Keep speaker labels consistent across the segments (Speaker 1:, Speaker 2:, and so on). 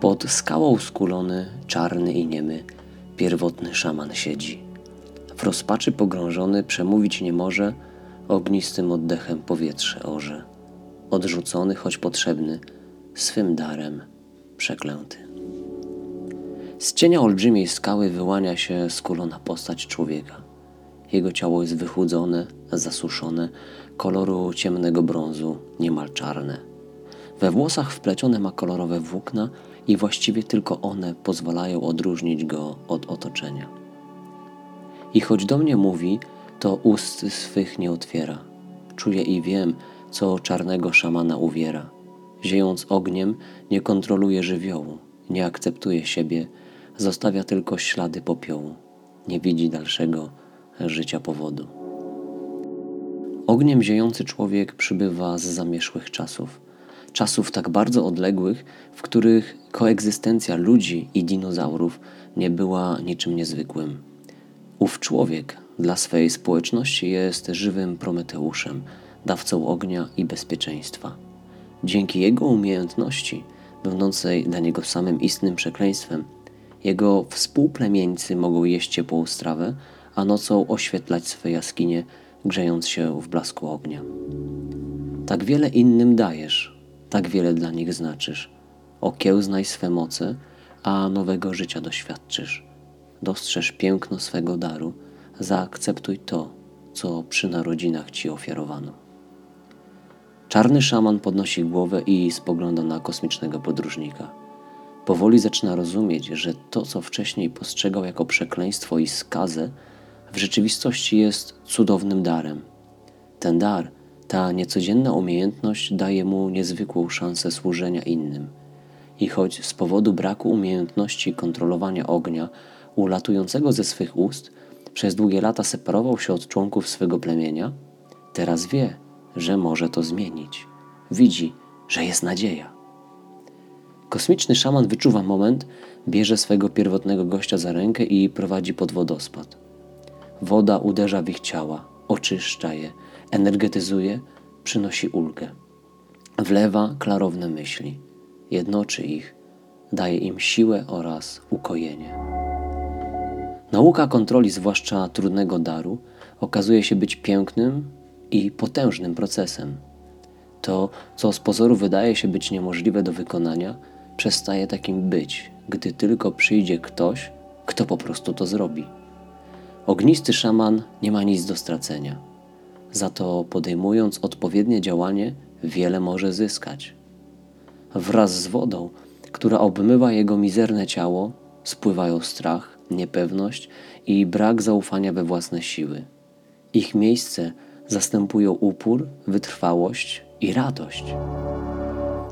Speaker 1: Pod skałą skulony, czarny i niemy, pierwotny szaman siedzi. W rozpaczy pogrążony przemówić nie może, ognistym oddechem powietrze orze. Odrzucony, choć potrzebny, swym darem przeklęty. Z cienia olbrzymiej skały wyłania się skulona postać człowieka. Jego ciało jest wychudzone, zasuszone, koloru ciemnego brązu, niemal czarne. We włosach wplecione ma kolorowe włókna i właściwie tylko one pozwalają odróżnić go od otoczenia. I choć do mnie mówi, to ust swych nie otwiera. Czuję i wiem, co czarnego szamana uwiera. Ziejąc ogniem, nie kontroluje żywiołu, nie akceptuje siebie, zostawia tylko ślady popiołu. Nie widzi dalszego życia powodu. Ogniem ziejący człowiek przybywa z zamierzchłych czasów. Czasów tak bardzo odległych, w których koegzystencja ludzi i dinozaurów nie była niczym niezwykłym. Ów człowiek dla swej społeczności jest żywym Prometeuszem, dawcą ognia i bezpieczeństwa. Dzięki jego umiejętności, będącej dla niego samym istnym przekleństwem, jego współplemieńcy mogą jeść ciepłą strawę, a nocą oświetlać swe jaskinie, grzejąc się w blasku ognia. Tak wiele innym dajesz, tak wiele dla nich znaczysz. Okiełznaj swe moce, a nowego życia doświadczysz. Dostrzeż piękno swego daru, zaakceptuj to, co przy narodzinach ci ofiarowano. Czarny szaman podnosi głowę i spogląda na kosmicznego podróżnika. Powoli zaczyna rozumieć, że to, co wcześniej postrzegał jako przekleństwo i skazę, w rzeczywistości jest cudownym darem. Ten dar, ta niecodzienna umiejętność daje mu niezwykłą szansę służenia innym. I choć z powodu braku umiejętności kontrolowania ognia, ulatującego ze swych ust, przez długie lata separował się od członków swego plemienia, teraz wie, że może to zmienić. Widzi, że jest nadzieja. Kosmiczny szaman wyczuwa moment, bierze swego pierwotnego gościa za rękę i prowadzi pod wodospad. Woda uderza w ich ciała, oczyszcza je, energetyzuje, przynosi ulgę. Wlewa klarowne myśli, jednoczy ich, daje im siłę oraz ukojenie. Nauka kontroli, zwłaszcza trudnego daru, okazuje się być pięknym i potężnym procesem. To, co z pozoru wydaje się być niemożliwe do wykonania, przestaje takim być, gdy tylko przyjdzie ktoś, kto po prostu to zrobi. Ognisty szaman nie ma nic do stracenia. Za to podejmując odpowiednie działanie, wiele może zyskać. Wraz z wodą, która obmywa jego mizerne ciało, spływają strach, niepewność i brak zaufania we własne siły. Ich miejsce zastępują upór, wytrwałość i radość.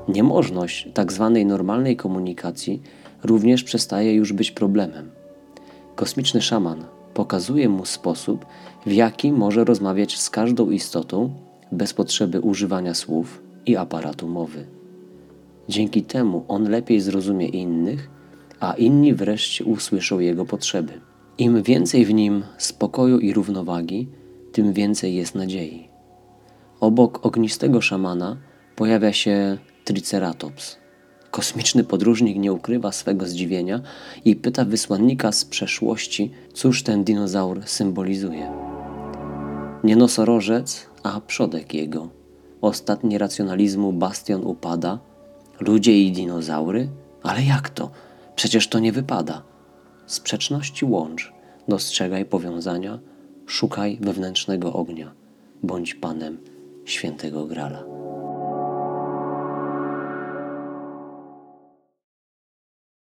Speaker 1: Niemożność tak zwanej normalnej komunikacji również przestaje już być problemem. Kosmiczny szaman pokazuje mu sposób, w jaki może rozmawiać z każdą istotą bez potrzeby używania słów i aparatu mowy. Dzięki temu on lepiej zrozumie innych, a inni wreszcie usłyszą jego potrzeby. Im więcej w nim spokoju i równowagi, tym więcej jest nadziei. Obok ognistego szamana pojawia się Triceratops. Kosmiczny podróżnik nie ukrywa swego zdziwienia i pyta wysłannika z przeszłości, cóż ten dinozaur symbolizuje. Nie nosorożec, a przodek jego. Ostatni racjonalizmu bastion upada. Ludzie i dinozaury? Ale jak to? Przecież to nie wypada. Sprzeczności łącz, dostrzegaj powiązania, szukaj wewnętrznego ognia, bądź panem świętego grala.